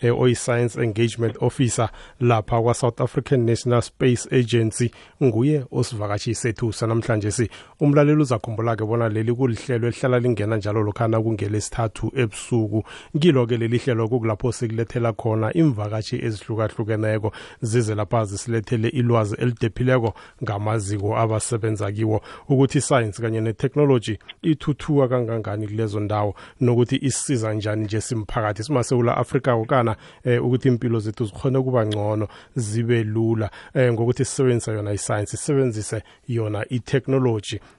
eh, oyi-science engagement officer lapha kwa-south african national space agency nguye osivakashi sethu sanamhlanje si umlaleli uzakhumbula-ke bona leli kulihlelo elihlala lingena njalo lokhana kungelesithathu ebusuku kilo-ke leli hlelo kukulapho sikulethela khona imvakashi ezihlukahlukeneko zize lapha zisilethele ilwazi elidephileko ngamaziko abasebenza kiwo ukuthi isayensi kanye netechnology ithuthuka kangangani kulezo ndawo nokuthi isiza njani nje simphakathi simasewula afrika okana eh, ukuthi impilo zethu zikhona ukuba ngcono zibe lula eh, ngokuthi sisebenzisa yona isayensi sisebenzise yona itechnology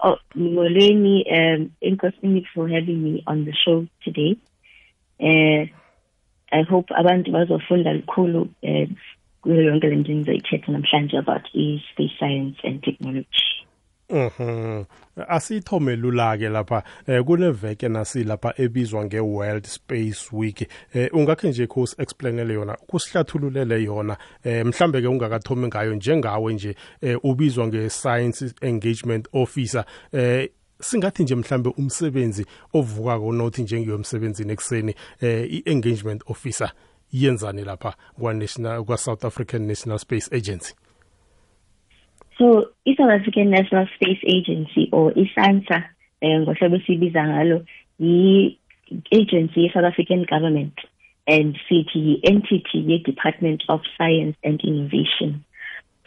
Oh, Molweni, um, Inkosini for having me on the show today. Uh, I hope abantu bazofunda lukhulu uh, kuyo yonke le nto endizoyithetha namhlanje about i-space science and technology Mhm. Asithome lula ke lapha eh kuneveke nasi lapha ebizwa ngeWorld Space Week. Eh ungakhe nje khosi explainele yona, kusihlathululele yona eh mhlambe ke ungakathomi ngayo njengawe nje eh, ubizwa nge science engagement officer eh singathi nje mhlambe umsebenzi ovuka konothi njengeyomsebenzini ekseni eh i-engagement officer yenzani lapha kwa-national kwa-south african national space agency So i-South African National Space Agency or i-SANSA um eh, ngohlobo esiyibiza ngalo yi-agency ye-South African government and sithi yi-entity ye-Department of Science and Innovation.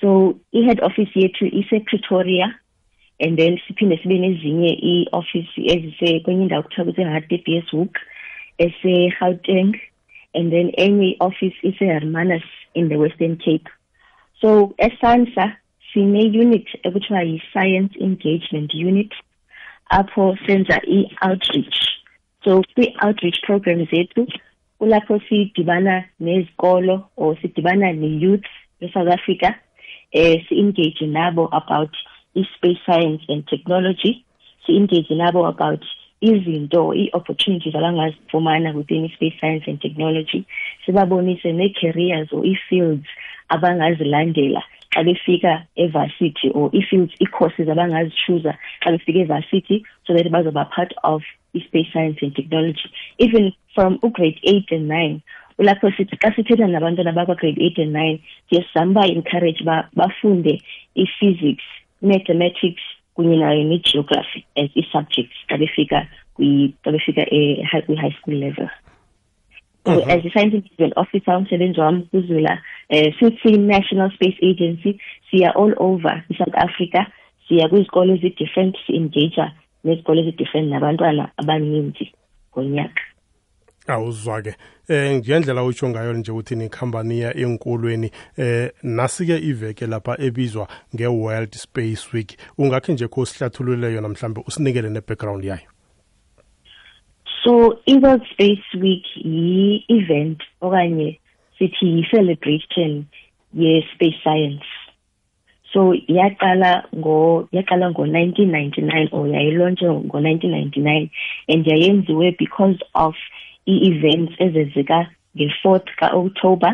So i-head office yethu ise-Pretoria and then siphinde sibe nezinye i-office ezise kwenye indawo kuthiwa kuse-hard b s hook ese-gauteng and then enye i-office ise-hermanus in the western cape so esansa sine-unit ekuthiwa yi-science engagement unit apho senza i-outreach so kwii-outreach programs zethu kulapho sidibana nezikolo or sidibana ne-youth e-south africa um si-engage nabo about i-space science and technology si-engage nabo about izinto ii-opportunities abangazifumana within i-space science and technology sibabonise nee-careers or ii-fields abangazilandela xa befika evarsity or ii-fields ii-courses abangazichuza xa befika evarsity so that bazoba part of i-space science and technology even from ugrade eight and nine ulapho sithi xa sithetha nabantwana bakwagrade eight and nine siye sizama uba encourage uba bafunde i-physics mathematics kunye nayo ne-geography as i-subjects xa befika xa befika e-high school level So mm-hmm. as a scientific development officer umsebenzi wami kuzula um since national space agency siya all over i-south africa siya kwizikolo ezi-different si-engaja nezikolo ezi-different nabantwana abaninzi ngonyaka awuzwa ke eh ngendlela utsho ngayo nje uthi nikhambaniya enkolweni eh nasike iveke lapha ebizwa nge-world space week ungakhe nje kho sihlathulule yona mhlambe usinikele ne-background yayo so i-world space week yi-event okanye sithi yi-celebration ye-space science so yaqala ngo yaqala ngo-1999 or yayilontshwe ngo-1999 and yayenziwe because of i-events ezenzeka nge-fourth ka-october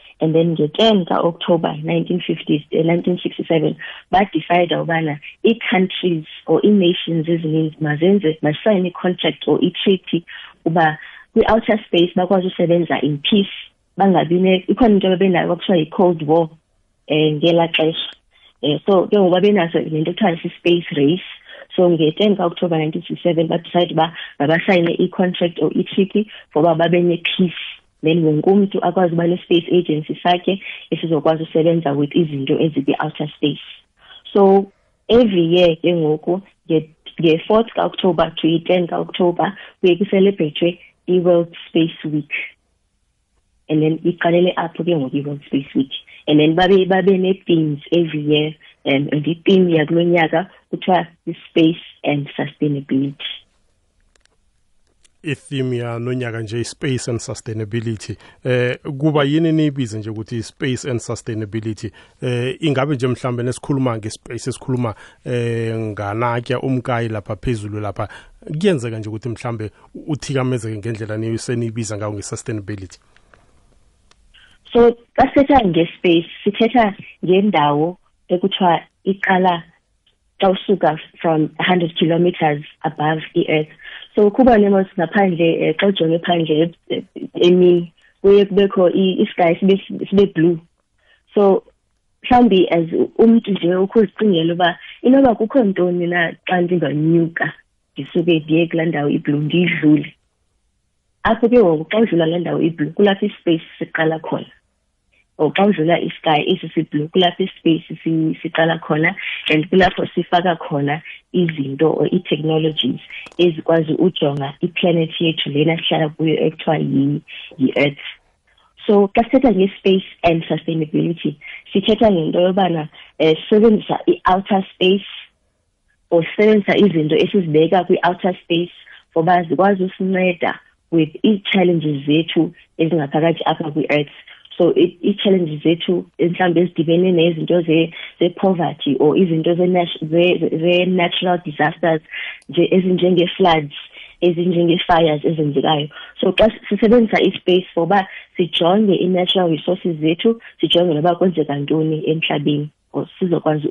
and then nge-10 ka-october 1950, 1967 eh, badicide ubana ii-countries or ii-nations ezininzi mazenze masayine i-contract or i-treaty uba kwi-outer space bakwazi usebenza in peace bangabi ikhona into ababenayo kwakuthiwa yi-cold war um ngela xesha um so ke ngoku babenaso le nto kuthiwa si-space race so nge-ten ka-october nineteen sixty seven badicide uba mabasayine i-contract or i-treaty for uba babe ne-peace then wonke umntu akwazi uba ne-space agency sakhe esizokwazi usebenza with izinto ezikwi-outer space so every year ke ngoku nge-fourth ka-oktober to i-ten ka-oktober kuye kucelebrethwe i-world space week and then iqalele apho ke ngoku i-world space week and then babe babe ne-themes every year um, and i-theme yakulo nyaka kuthiwa i-space and sustainability i-theme yanonyaka nje i-space and sustainability eh kuba yini niyibize nje ukuthi i-space and sustainability eh ingabe nje mhlambe nesikhuluma nge-space esikhuluma eh nganatya umkayi lapha phezulu lapha kuyenzeka nje ukuthi mhlambe uthikamezeke ngendlela niyiseniyibiza ngawo nge-sustainability so xa sithetha nge-space sithetha ngendawo ekuthiwa iqala xa usuka from 100 kilometers above i-earth so ukuba nemos ngaphandle eh, xa ujonge phandle eh, eh, emini kuye kubekho isky sibe blue so mhlawumbi as umntu nje ukhuzicingela uba inoba kukho ntoni na xa ndinganyuka ndisuke ndiye kulaa ndawo iblue ndiyidlule apho ke ngoku xa udlula laa ndawo iblue kulapho ispace siqala khona or xa udlula isky esi siblue kulapho ispace siqala khona and kulapho sifaka khona izinto or ii-technologies ezikwazi ujonga iplanet yethu lena sihlala kuyo ekuthiwa yi-earth so xa sithetha nge-space and sustainability sithetha ngento yobana um sisebenzisa i-outer space or sisebenzisa izinto esizibeka kwi-outer space ngoba zikwazi usinceda with ii-challenges zethu ezingaphakathi apha kwi-earth so ii-challenges zethu mhlawumbi ezidibene nezinto ze-poverty or izinto ze-natural disasters nje ezinjenge-floods ezinjenge-fires ezenzekayo so xa sisebenzisa i-space for uba sijonge i-natural resources zethu sijonge noba kwenzeka ntoni emhlabeni sizokwazi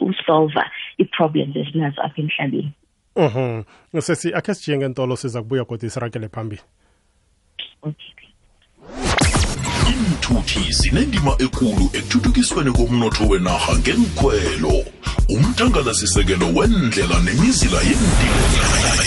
usolva ii-problems esinazo apha emhlabeni uhum sesi akhe sijike ngentolo siza kubuya kodwa isiragele phambili okay iinthuthi zinendima ekulu ekuthuthukisweni komnotho wenarha ngenkhwelo umthangalasisekelo wendlela nemizila yendimela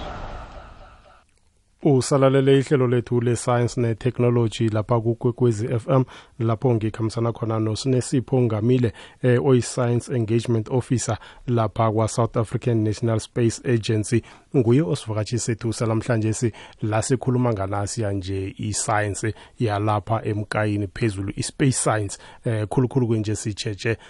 usalalele ihlelo lethu le-science ne-technology lapha kukwekwezi fm lapho ngikhambisana khona nosinesipho ngamile eh, oyi-science engagement officer lapha kwa-south african national space agency nguye osivakatshi sethu salamhlanje si la sikhuluma nganasiya nje i-science yalapha emkayini phezulu i-space science eh khulukhulu kunje sitshetshe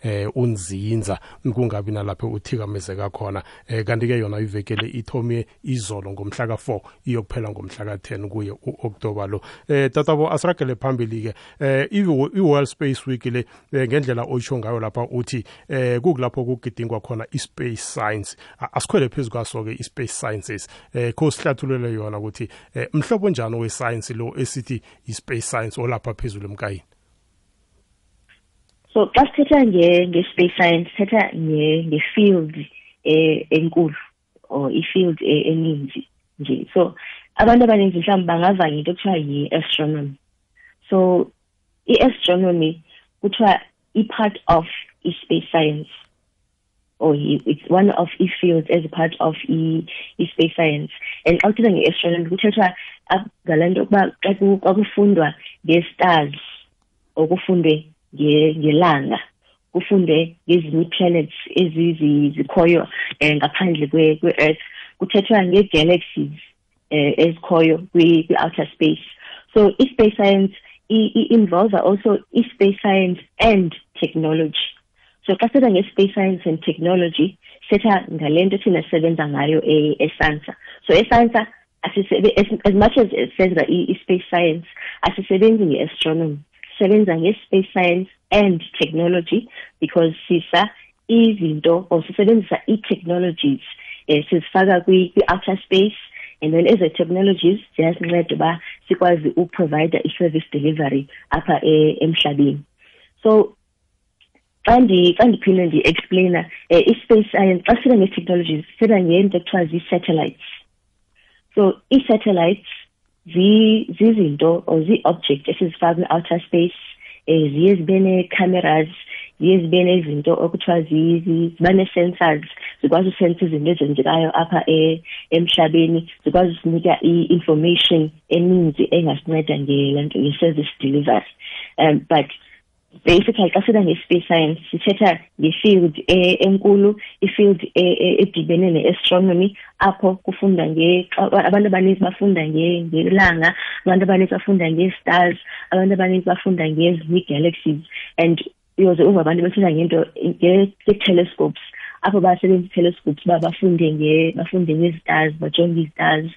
eh unzinza kungabi nalapho uthikamezeka khona eh kanti ke yona ivekele ithome izolo ngomhla ka4 iyokuphela ngomhla ka10 kuye uOctober lo eh tatabo asiragele phambili ke eh iWorld Space Week le eh, ngendlela oyisho ngayo lapha uthi eh kukulapho kugidingwa khona ispace science asikhwele phezulu kwaso ke ispace sciences eh kho sihlathulele yona ukuthi eh, mhlobo njani we science lo esithi ispace science olapha phezulu emkayini so xa sithetha nge-space science sithetha nge-field eh, enkulu or i-field eh, eninzi nje so abantu abaninzi mhlawumbi bangava yinto kuthiwa yi-astronomy so i-astronomy kuthiwa i-part of i-space science or he, it's one of his fields as part of his space science and xa uthetha nge-astronomy kuthethwa ngala nto yokuba xa kwakufundwa ngee-stars or kufundwe ngelanga kufundwe ngezinye ii-planets ezizikhoyo um eh, ngaphandle kwe-earth kuthethwa ngee-galaxies eh, ezikhoyo kwi-outer space so i-space science involves also i-space science and technology so xa sithetha nge-space science and technology sithetha ngale nto thina sisebenza ngayo e-, esansa so esansa as much as senza i-space science asisebenzi nge-astronomy sisebenza nge-space science and technology because sisa izinto or sisebenzisa ii-technologies um sizifaka kwi-outer space and then eze technologies ziyasinceda uba sikwazi uprovide i-service delivery apha e, emhlabeni so xa xa ndiphinde ndi-explaina um eh, i-space science xa sifika ngee-technologies sifika ngento ekuthiwa zii-satellites so ii-satellites zizinto or zii-object esizifaka kwi-outer space um ziye zibe nee-cameras ziye zibe nezinto okuthiwa ziba nee-sensors zikwazi usensa izinto ezenzekayo apha e, emhlabeni zikwazi usinika i-information eninzi engasinceda ngelanto nge-service delivery um but basically xa sithetha nge-space science sithetha nge-field e, enkulu i-field e, e, edibene ne-astronomy apho kufunda abantu abaninzi bafunda ngelanga abantu abaninzi bafunda ngee-stars abantu abaninzi bafunda ngezii-galaxies and uyoze uva abantu bethetha ngento nge-telescopes apho basebenza i-telescopes uba bafunde bafunde ngezi-stars bajonge ii-stars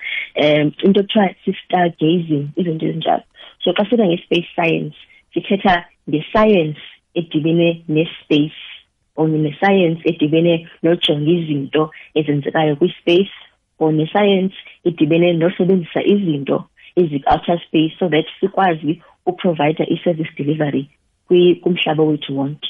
um into ekuthiwa si-star gazing izinto ezinjalo so xa sithetha nge-space science sithetha ngesayensi edibene nespace or nesayensi edibene nojonga izinto ezenzekayo kwispace or nesayensi edibene nosebenzisa izinto ezikwi-outer space so that sikwazi uprovide i-service delivery kumhlaba wethu wonke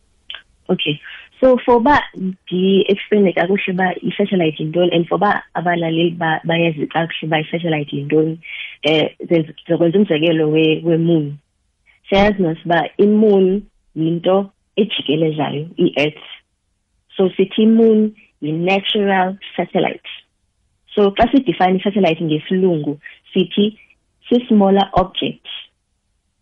okay so for uba ndi-explaine kakuhle uba i-satellite yintoni and for uba abalaleli bayazi kakuhle uba i-satellite yintoni um ndizokwenza umzekelo wemoon siyayazi nos uba imoon yinto ejikelezayo i-earth so sithi imoon yi-natural satellite so xa sidifayina i-satellite ngesilungu sithi si-smaller object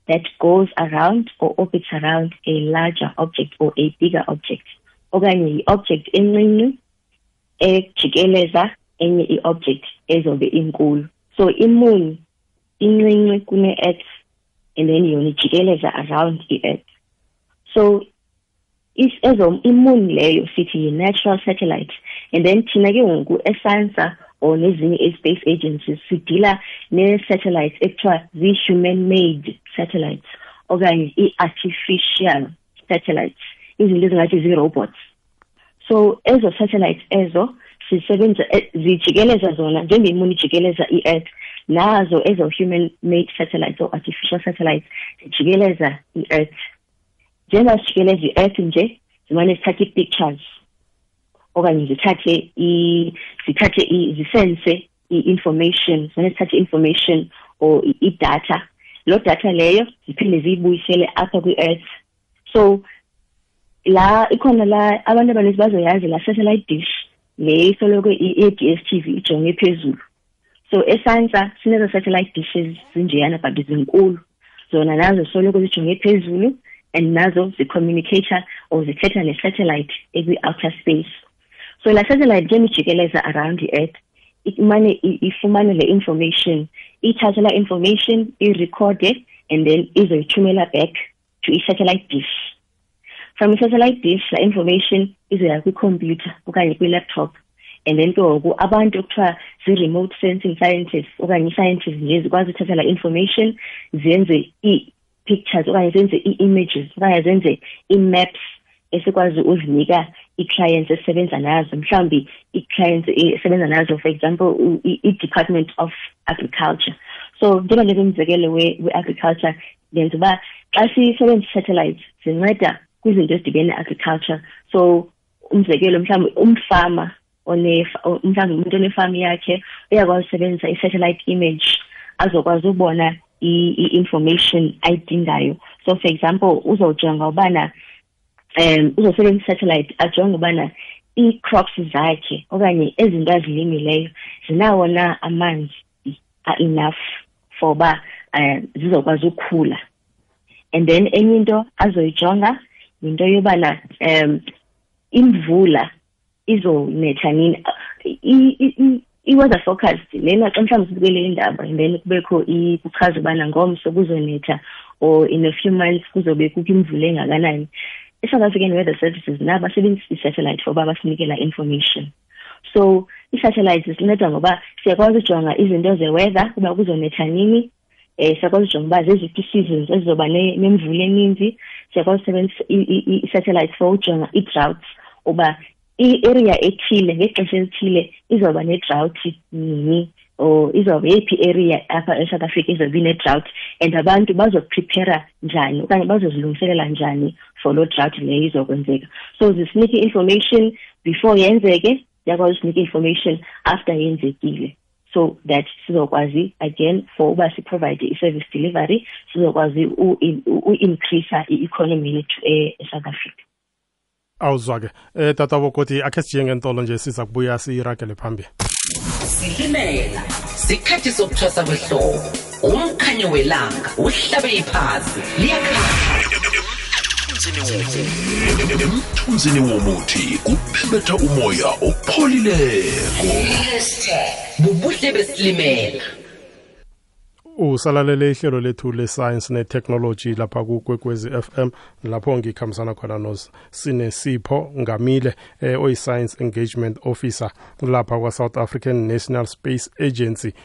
that goes around or orbits around a larger object or a bigger object okanye yi-object encinci ejikeleza enye i-object ezobe inkulu so imoon incinci kune-earth and then yona ijikeleza around i-earth so ezo imoon leyo sithi yi-natural satellite and then thina ke ngoku esansa or nezinye i-space agencies sidila ne-satellites ekuthiwa zii-human made satellites okanye i-artificial satellites izinto ezingathi zii-robots so ezo satellites ezo sisebenza eh, zijikeleza zona njengemuni ijikeleza i-earth nazo ezo-human made satellites or artificial satellites zijikeleza i-earth njengoba sifikele ezi earth nje zimane zithathe ii-pictures okanye zithathe zithathe zisense i-information zimane zithathe i-information or i-data loo data leyo ziphinde ziyibuyisele apha kwi-earth so la ikhona la abantu abaninzi bazoyazi la satellite dish le isoloko i-d s t v ijonge phezulu so esantsa sinezaa satellite dishes zinjeyana but zinkulu zona nazo soloko zijonge phezulu and nazo zicommunicator or zithetha ne-satellite ekwi-outer space so laa satellite ke nijikeleza around i-earth imane ifumane le information ithathe laa information irekhode and then izoyithumela back to i-satellite dish from i-satellite dish la information izoya kwikhompyutha okanye kwi-laptop and then ke ngoku abantu okuthiwa zii-remote sensing scientists okanye i-scientists nje zikwazi uthatha la information zenze ii-pictures okanye zenze ii-images okanye zenze ii-maps esikwazi uzinika ii-clients esisebenza nazo mhlawumbi ii-clients esebenza nazo for example i-department of agriculture so njengoba ndikumzekelo we-agriculture ndenza uba xa sisebenzisa satellites zinceda kwizinto ezidibene ne-agriculture so umzekelo mhlawumbi umfama mhlawumbi umuntu onefamu yakhe uyakwazi usebenzisa i-satellite image azokwazi ubona i-information ayidingayo so for example uzojonga ubana um uzosebenzisa i-satellite ajonge ubana ii-crops zakhe okanye ezinto azilimileyo zinawo na amanzi a-enough for uba um zizokwazi ukukhula and then enye into azoyijonga yinto yobana um imvula izonetsha nini i-weather forecast lena xa mhlawumbi sibukele indaba and then kubekho kuchaza ubana ngomso kuzonetha or in a few months kuzobe kukho imvula engakanani i-south african weather services nabo basebenzisa i-satellite for uba basinikela information so i-satellite zisinceda ngoba siyakwazi ujonga izinto ze-weather uba kuzonetha nini um siyakwazi ujonga uba zeziphi ii-seasons ezizoba nemvula eninzi siyakwazi usebenzisa ii-satellites for ujonga ii-droughts uba i-area ethile ngexesha elithile izawuba ne-drought nini or izawuba yeyiphi area apha esouth africa izawuba ine-drought and abantu bazoprepara njani okanye bazozilungiselela njani for loo drought leyo izokwenzeka so zisinike i-information before yenzeke yakwazi usinika i-information after yenzekile so that sizokwazi again for uba siprovide i-service delivery sizokwazi u-increasa i-economy yethu eh, e-south africa awuzwa ke um tata bokoti akhe sijike ngentolo nje siza kubuya siyiragele phambili silimela sikhathi sokuthwasa kwehlobo umkhanyo welanga uhlabe iphazi liyakhala emthunzini womuthi kuphebetha umoya opholileko bubuhle besilimela usalalele ihlelo lethu le-science ne-technology lapha kukwekwezi FM lapho ngikhambisana khona nosinesipho ngamile eh, oyi-science engagement officer lapha kwa-south african national space agency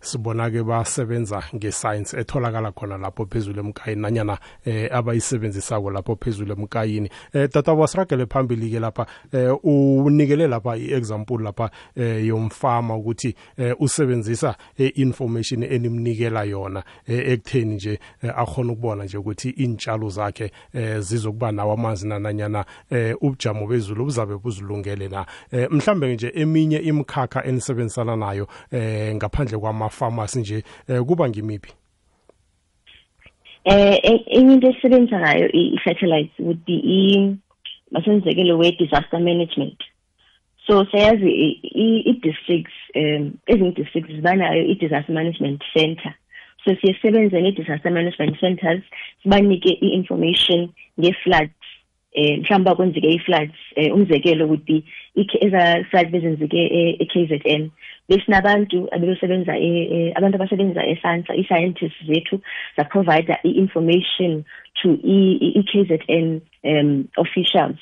sibona ke basebenza ngesayensi etholakala khona lapho phezulu emkayini nanyana eh abayisebenzisako lapho phezulu emkayini eh tata wasiragele phambili ke lapha eh unikele lapha iexample lapha eh yomfama ukuthi eh, usebenzisa eh, information enimnikela yona eh, ekutheni nje eh, akhona ukubona nje ukuthi intshalo zakhe eh zizokuba nawo amanzi nananyana eh ubujamo bezulu obuzabe buzilungele na eh mhlambe nje eminye imikhakha enisebenzisana nayo eh ngaphandle kwama pharmacy nje eh, kuba ngimiphi eh e-, enye into esisebenza ngayo i-fertilizer would be masenzekelo we-disaster management so seyazi i-districts um ezinye districts zibanayo i-disaster management center so siye sisebenze nee-disaster management centers sibanike i-information ngee-floods um eh, mhlawumbi uba kwenzeke ii-floods um eh, umzekelo would be ezaa floods bezenzeke eh, e-k z n besinabantu abebesebenza e, e, abantu abasebenza esansa ii-scientists zethu zaprovida i-information to i-k z n um, officials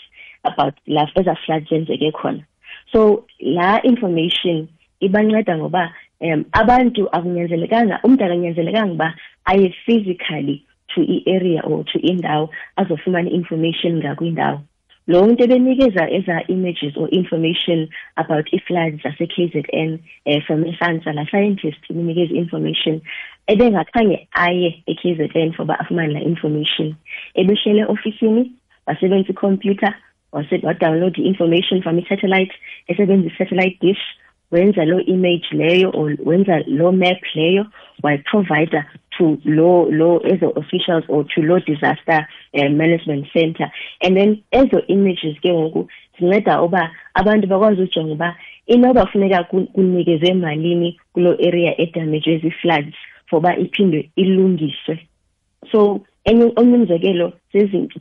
about la eza floods zenzeke khona so la information ibanceda ngoba um abantu akunyanzelekanga umntu akanyanzelekanga uba aye physically to i-area or to indawo azofumana i-information ngakwindawo lo mntu ebenikeza eza images or information about i-floods zase-k z n um from ihlansa la scientist iminikeza i-information ebengakhange aye e-kzn for uba afumane la information ebehlele ofisini wasebenzisa ikhompyutha wadownload i-information from i-satellite esebenzisa i-satellite dish wenza loo image leyo or wenza loo map leyo wayiprovider to law law as officials or to law disaster uh, management center and then as the images ke ngoku zinceda uba abantu bakwazi ujonga uba inoba funeka kunikezwe malini kuloo area edamejwe zii-floods for uba iphindwe ilungiswe so enye omnye umzekelo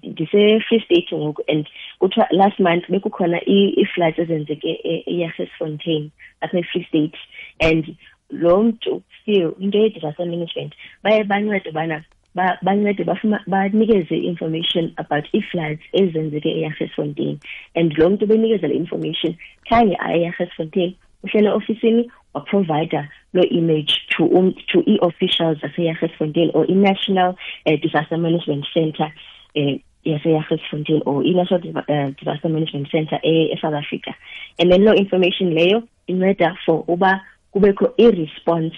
ndise-free state ngoku and kuthiwa last month bekukhona ii-floods ezenzeke e-, eyases fontain apha e-free state and lo mntu still into ye-disaster management baye banceda ubana bancede banikeze i-information about ii-floods ezenzeke eyagesfontein and lo mntu benikeza le information khange aye eyagesfontein uhlele ofisini waprovida loo image to, um, to ii-officials zaseyagesfontein or i-national uh, disaster management center um uh, yaseyagesfontein or i-national eh, disaster management center e-south e africa and then loo information leyo inceda for uba kubekho i-response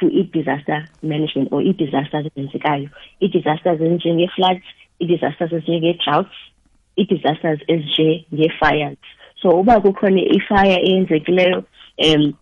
to i-disaster management or ii-disasters ezenzekayo ii-disasters ezinjengee-floods ii-disasters ezinjengee-droughts ii-disasters ezinjengee-fires so uba kukhona ifire eyenzekileyo um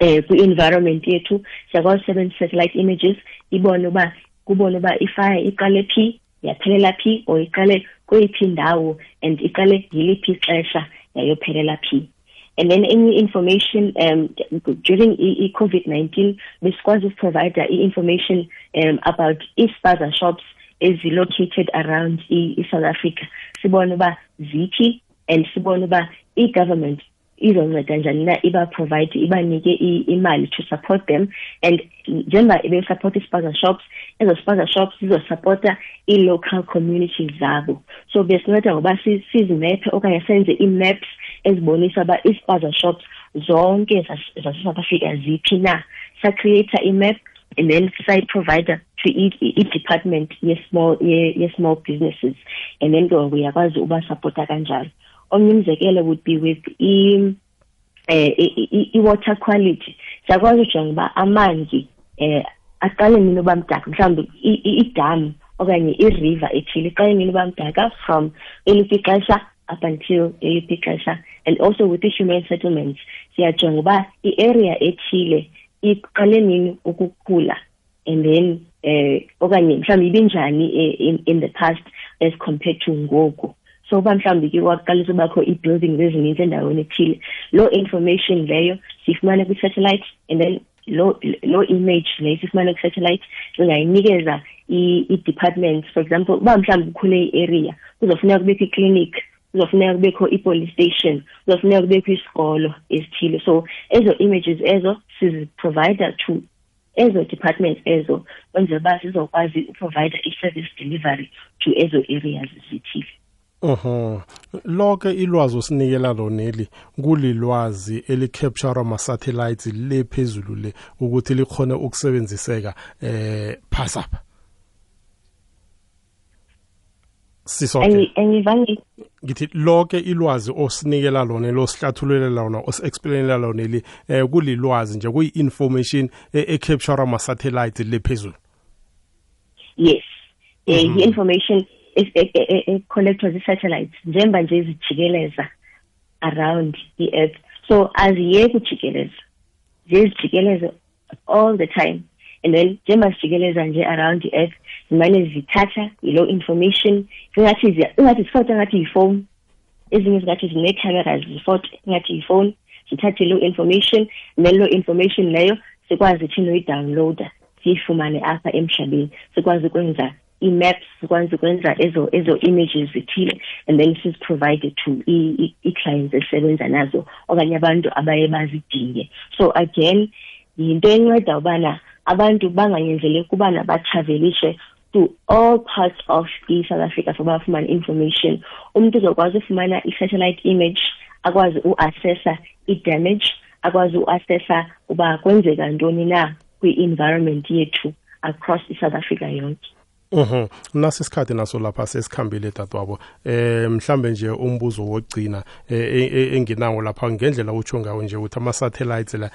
eh kwi-environment yethu siyakwazi usebenzisa satellite images ibone uba kubone uba ifire iqale phi yaphelela phi or iqale kweyiphi indawo and iqale ngiliphi ixesha yayophelela phi and then any information um, during i-covid-19 besikwazi ukuprovider i-information um, about i-spaza shops ezi-located around i-south africa sibone uba ziphi and sibone uba i-government izonceda njani na ibaprovide ibanike imali to support them and njengoba besupport i-spaza shops ezo spaza shops zizosupporta ii-local communities zabo so besinceda ngoba sizimephe okanye senze ii-maps ezibonisa uba ii-spaza shops zonke zasesouth africa ziphi na sacreata imap and then sayiprovider to i-department ye-small ye, ye small businesses and then ke ngoku uyakwazi ubasapota kanjalo omnye umzekelo would be with um i-water quality siyakwazi ujonga uba amanzi um aqale nini uba mdaka mhlawumbi idam okanye iriver ethile iqale nini uba mdaka from eliphi ixesha up until eliphi ixesha and also with i-human settlements siyajonga uba i-area ethile iqale nini ukukhula and then eh okanye mhlawumbi ibinjani eh, in, in the past as compared to ngoku so uba mhlawumbi ke kwaqalisa ubakho ii-buildings ezininzi endaweni ethile loo information leyo siyifumane kwi-satellite and then loo lo image leyo siyifumane kwi-satellite singayinikeza i-department for example uba mhlawumbi kukhule i-area kuzofuneka kubekho iclinic kuzofuneka kubekho i-police station kuzofuneka kubekho isikolo esithile so ezo images ezo siziprovider to ezo departments ezo kwenzela uba zizokwazi uprovide i-service delivery to ezo areas zithile Uhum. Lonke ilwazi osinikela loneli kulilwazi elicapture ama satellites le phezulu le ukuthi likhone ukusebenziseka eh phasapha. sisoke angivani ngithi lonke ilwazi osinikela lona elosihlathululela lona osiexplainelela lona eli eh kulilwazi nje kuyi-information eh, ecapture ama-satellite le phezulu yes um mhm. i-information ecollectwa e, e, e, zii-satellites njengoba nje zijikeleza around i-earth so aziyeki ujikeleza ziye zijikeleze all the time and then njengoba sijikeleza nje around i-earth zimane zithatha yiloo information ingathi ingathi zifote ngathi yifowuni ezinye zingathi zinee-cameras zifote ingathi yifowuni zithathe loo information neloo information leyo sikwazi thina uyidownloada siyifumane apha emhlabeni sikwazi ukwenza ii-maps sikwazi ukwenza ezo ezo images zithile and then siziprovide to ii-clients esisebenza nazo okanye abantu abaye bazidinge so again yinto enceda ubana abantu banganyenzeleki ukubana batravelishe to all parts of i-south africa for bafumane information umntu uzokwazi ufumana i-satellite image akwazi uassessa i-damage akwazi uassessa uba kwenzeka ntoni na kwi-environment yethu across i-south africa yonke Mhm. Nasi isikhathi naso lapha sesikhambile dadwabo. Eh mhlambe nje umbuzo wogcina eh, e, e, enginawo lapha ngendlela utsho ngawo nje ukuthi ama satellites la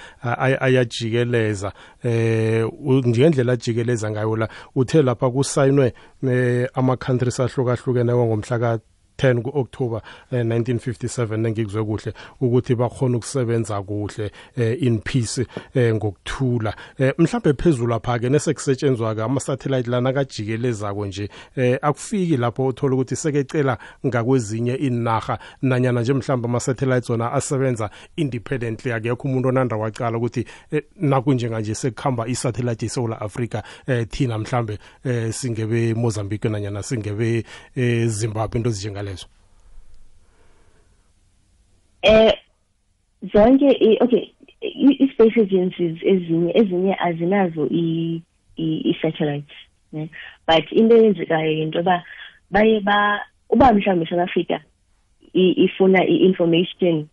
ayajikeleza eh ngendlela ajikeleza ngayo la uthe lapha kusayinwe eh, ama countries ahlukahlukeneyo ngomhla ka 10 ku-october eh, 1957 nengikuzwe kuhle ukuthi bakhona ukusebenza kuhle eh, in peace eh, ngokuthula eh, mhlawumbe phezulu apha-ke nesekusetshenzwa-ke ama-satellite lana kajikelezako nje eh, akufiki lapho uthola ukuthi sekecela ngakwezinye iinarha nanyana nje mhlawumbe ama-satellites wona asebenza independently akekho umuntu onanda wacala ukuthi eh, nakunjenganje sekuhamba i-satellite yesewula afrika eh, thina mhlawumbe eh singebe Mozambique nanyana singebe eh Zimbabwe into ezinjengalezo eh zonke okay i-space agencies ezinye ezinye azinazo i-satellites ne but into eyenzekayo yinto yoba baye ba uba mhlawumbi south africa ifuna i-information um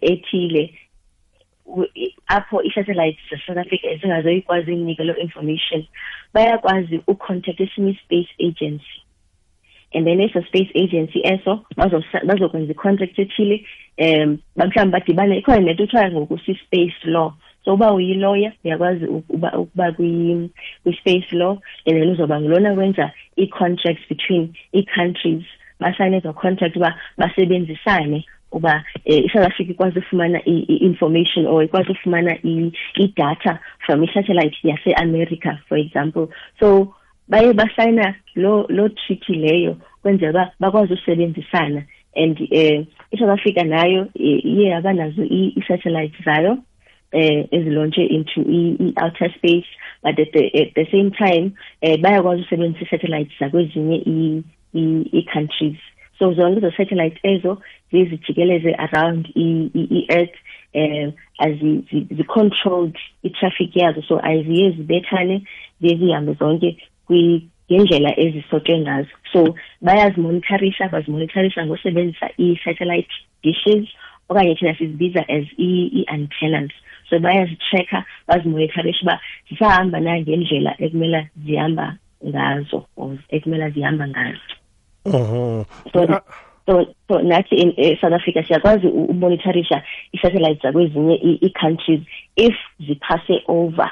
ethile apho ii-satellites zasouth africa ezingazoyikwazi uyinika loo information bayakwazi ucontact esinye i-space agency and then eso space agency eso bazokwenza i-contract ethile um mhlawumbi badibane ikhona nento kuthiwa ngoku si-space law so uba uyiloya uyakwazi uba ukuba kwi-space law and then uzoba ngulona wenza ii-contracts between ii-countries basayine ezo contract uba basebenzisane kuba um eh, isouth africa ikwazi ufumana i-information or ikwazi ufumana idata from isatellite yaseamerica for example so baye basayina loo lo treaty leyo kwenzela uba bakwazi usebenzisana and um isouth africa nayo eh, iye yaba nazo ii-satellite zayo eh ezilontshe into i-outer space but at the, at the same time eh bayakwazi usebenzisa i-satellite zakwezinye ii-countries so zonke izo satellites ezo ziye zijikeleze around i-earth um zi-controlled i-traffic yazo so aziye zibethane ziye zihambe zonke ngendlela ezisotwe ngazo so bayazimonitharisa bazimonitharisa ngosebenzisa i-satellite dishes okanye thina sizibiza as ii-antennas so bayazitracker bazimonitharisha uba zisahamba na ngendlela ekumela zihamba ngazo or ekumela zihamba ngazo uh-huh. so, ah. so, so nathi in eh, south africa siyakwazi umonitharisha ii-satellites zakwezinye ii-countries if ziphase over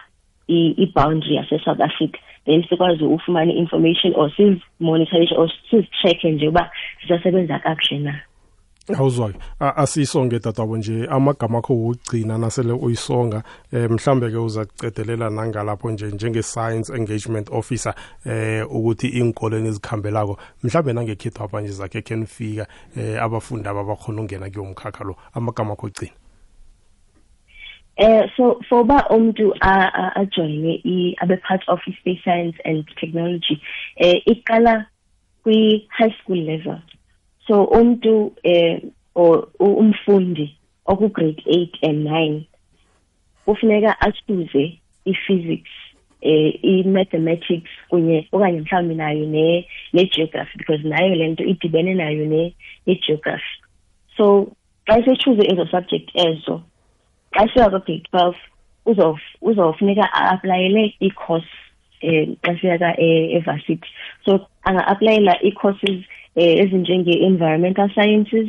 i-boundary yasesouth africa then sikwazi ufumana i-information or sizimonitorishe or sizitshekhe nje uba sisasebenza kakuhle na awuzwake asiyisonge dadabo nje amagama akho wokugcina nasele uyisonga um eh, mhlawumbe ke uza kucedelela nangalapho nje njenge-science engagement officer eh ukuthi iinkolweni ezikhambelako mhlawumbe nangekhethu apha nje zakhe khenifika um eh, abafundi aba bakhona ungena kuyomkhakha lo amagama akho ogcina Eh so for uba umuntu ajoyine abe part of i-space science and technology eh iqala kwi-high school level so umuntu eh or umfundi okugrade 8 and 9 kufuneka achuze i-physics eh i-mathematics kunye okanye mhlawumbi nayo ne-geography because nayo le nto idibene nayo ne-geography so xa esetshuze ezo subject ezo xa sifika kwa-grade twelve uzofuneka a-aplayele ii-course um xa siyaka eh, evarsity so anga-aplayela ii-courses um ezinjenge-environmental sciences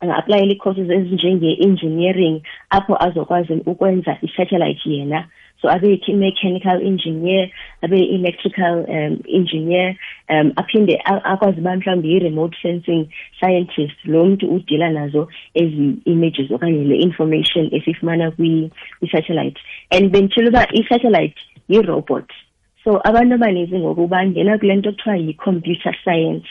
anga-aplayela ii-courses ezinjenge-engineering apho azokwazi ukwenza i-satellite yena so abe i-mechanical engineer abe i-electrical um, engineer um, aphinde akwazi uba mhlawumbi yi-remote sensing scientist lo mntu udila nazo ezi images okanye le information esifumana kwi-satellite and benditshela uba i-satellite yi-robot so abantu abaninzi ngoku bangena kule nto kuthiwa yi-computer science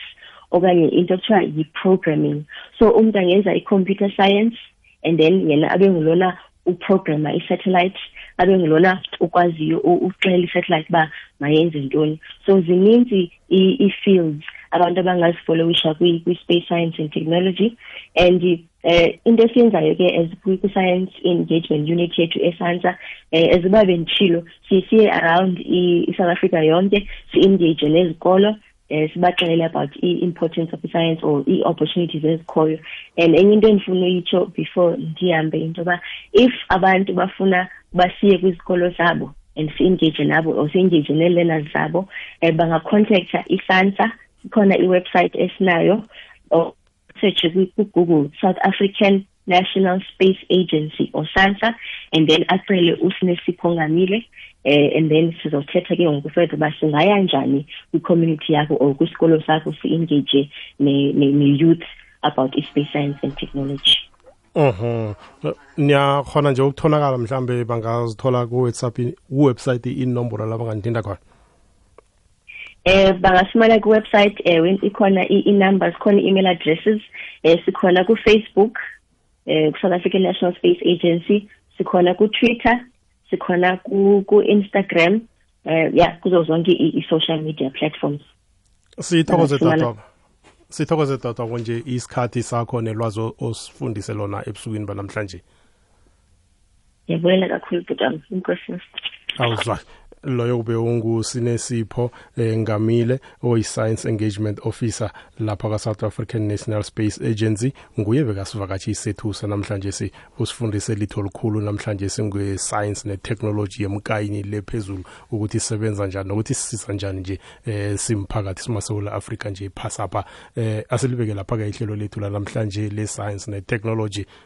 okanye into kuthiwa yi-programming so umntu angenza i-computer science and then yena abe ngulona uprograma i-satellite abe ngulona ukwaziyo uxela i-satellite uba mayenze ntoni so zininzi ii-fields abantu abangazifollowisha kwi-space science and technology and eh into esiyenzayo ke as kwi-science engagement unit yethu esansa eh as uba benditshilo sisiye around i-south africa yonke si-engage nezikolo eh sibaxelele about i-importance of science or i-opportunities ezikhoyo and enye into endifuna uyitsho before ndihambe into yoba if abantu bafuna basiye kwizikolo zabo and si-engage nabo or si-engage nee-learners zabo um bangacontacta isansa ikhona iwebsite esinayo search Google South African National Space Agency or SANSA and then acele uSinesipho Ngamile eh, and then sizothetha ke ngokufetha uba singaya njani kwi-community yakho or kwisikolo sakho si-engage ne-youth about i-space science and technology uhum niyakhona nje ukuthonakala mhlambe bangazithola kuwebsite inombolo labangandinda khona eh bangafumana kwiwebsite ewe eh, ikhona i-number zikhona i-email addresses eh sikhona kufacebook eh ku-south african national space agency sikhona kutwitter sikhona ku-instagram ku eh ya kuzo zonke i-social media platforms sithokoze tatwaba sithokoze tatwabo nje isikhathi sakho nelwazi osifundise lona ebusukwini banamhlanje ndiyabulela kakhulu bhutam inkosi awuzwa loyo kube ungusinesipho eh, ngamile oyi-science engagement officer lapha ka-south african national space agency nguye bekasivakatshi isethusa namhlanje si usifundise litho likhulu namhlanje singe-science ne-technology yemkayini le phezulu ukuthi isebenza njani nokuthi sisiza njani nje eh, simphakathi simasewula afrika nje iphasapha eh, asilibeke lapha-ke ihlelo lethu lanamhlanje le-science ne-technology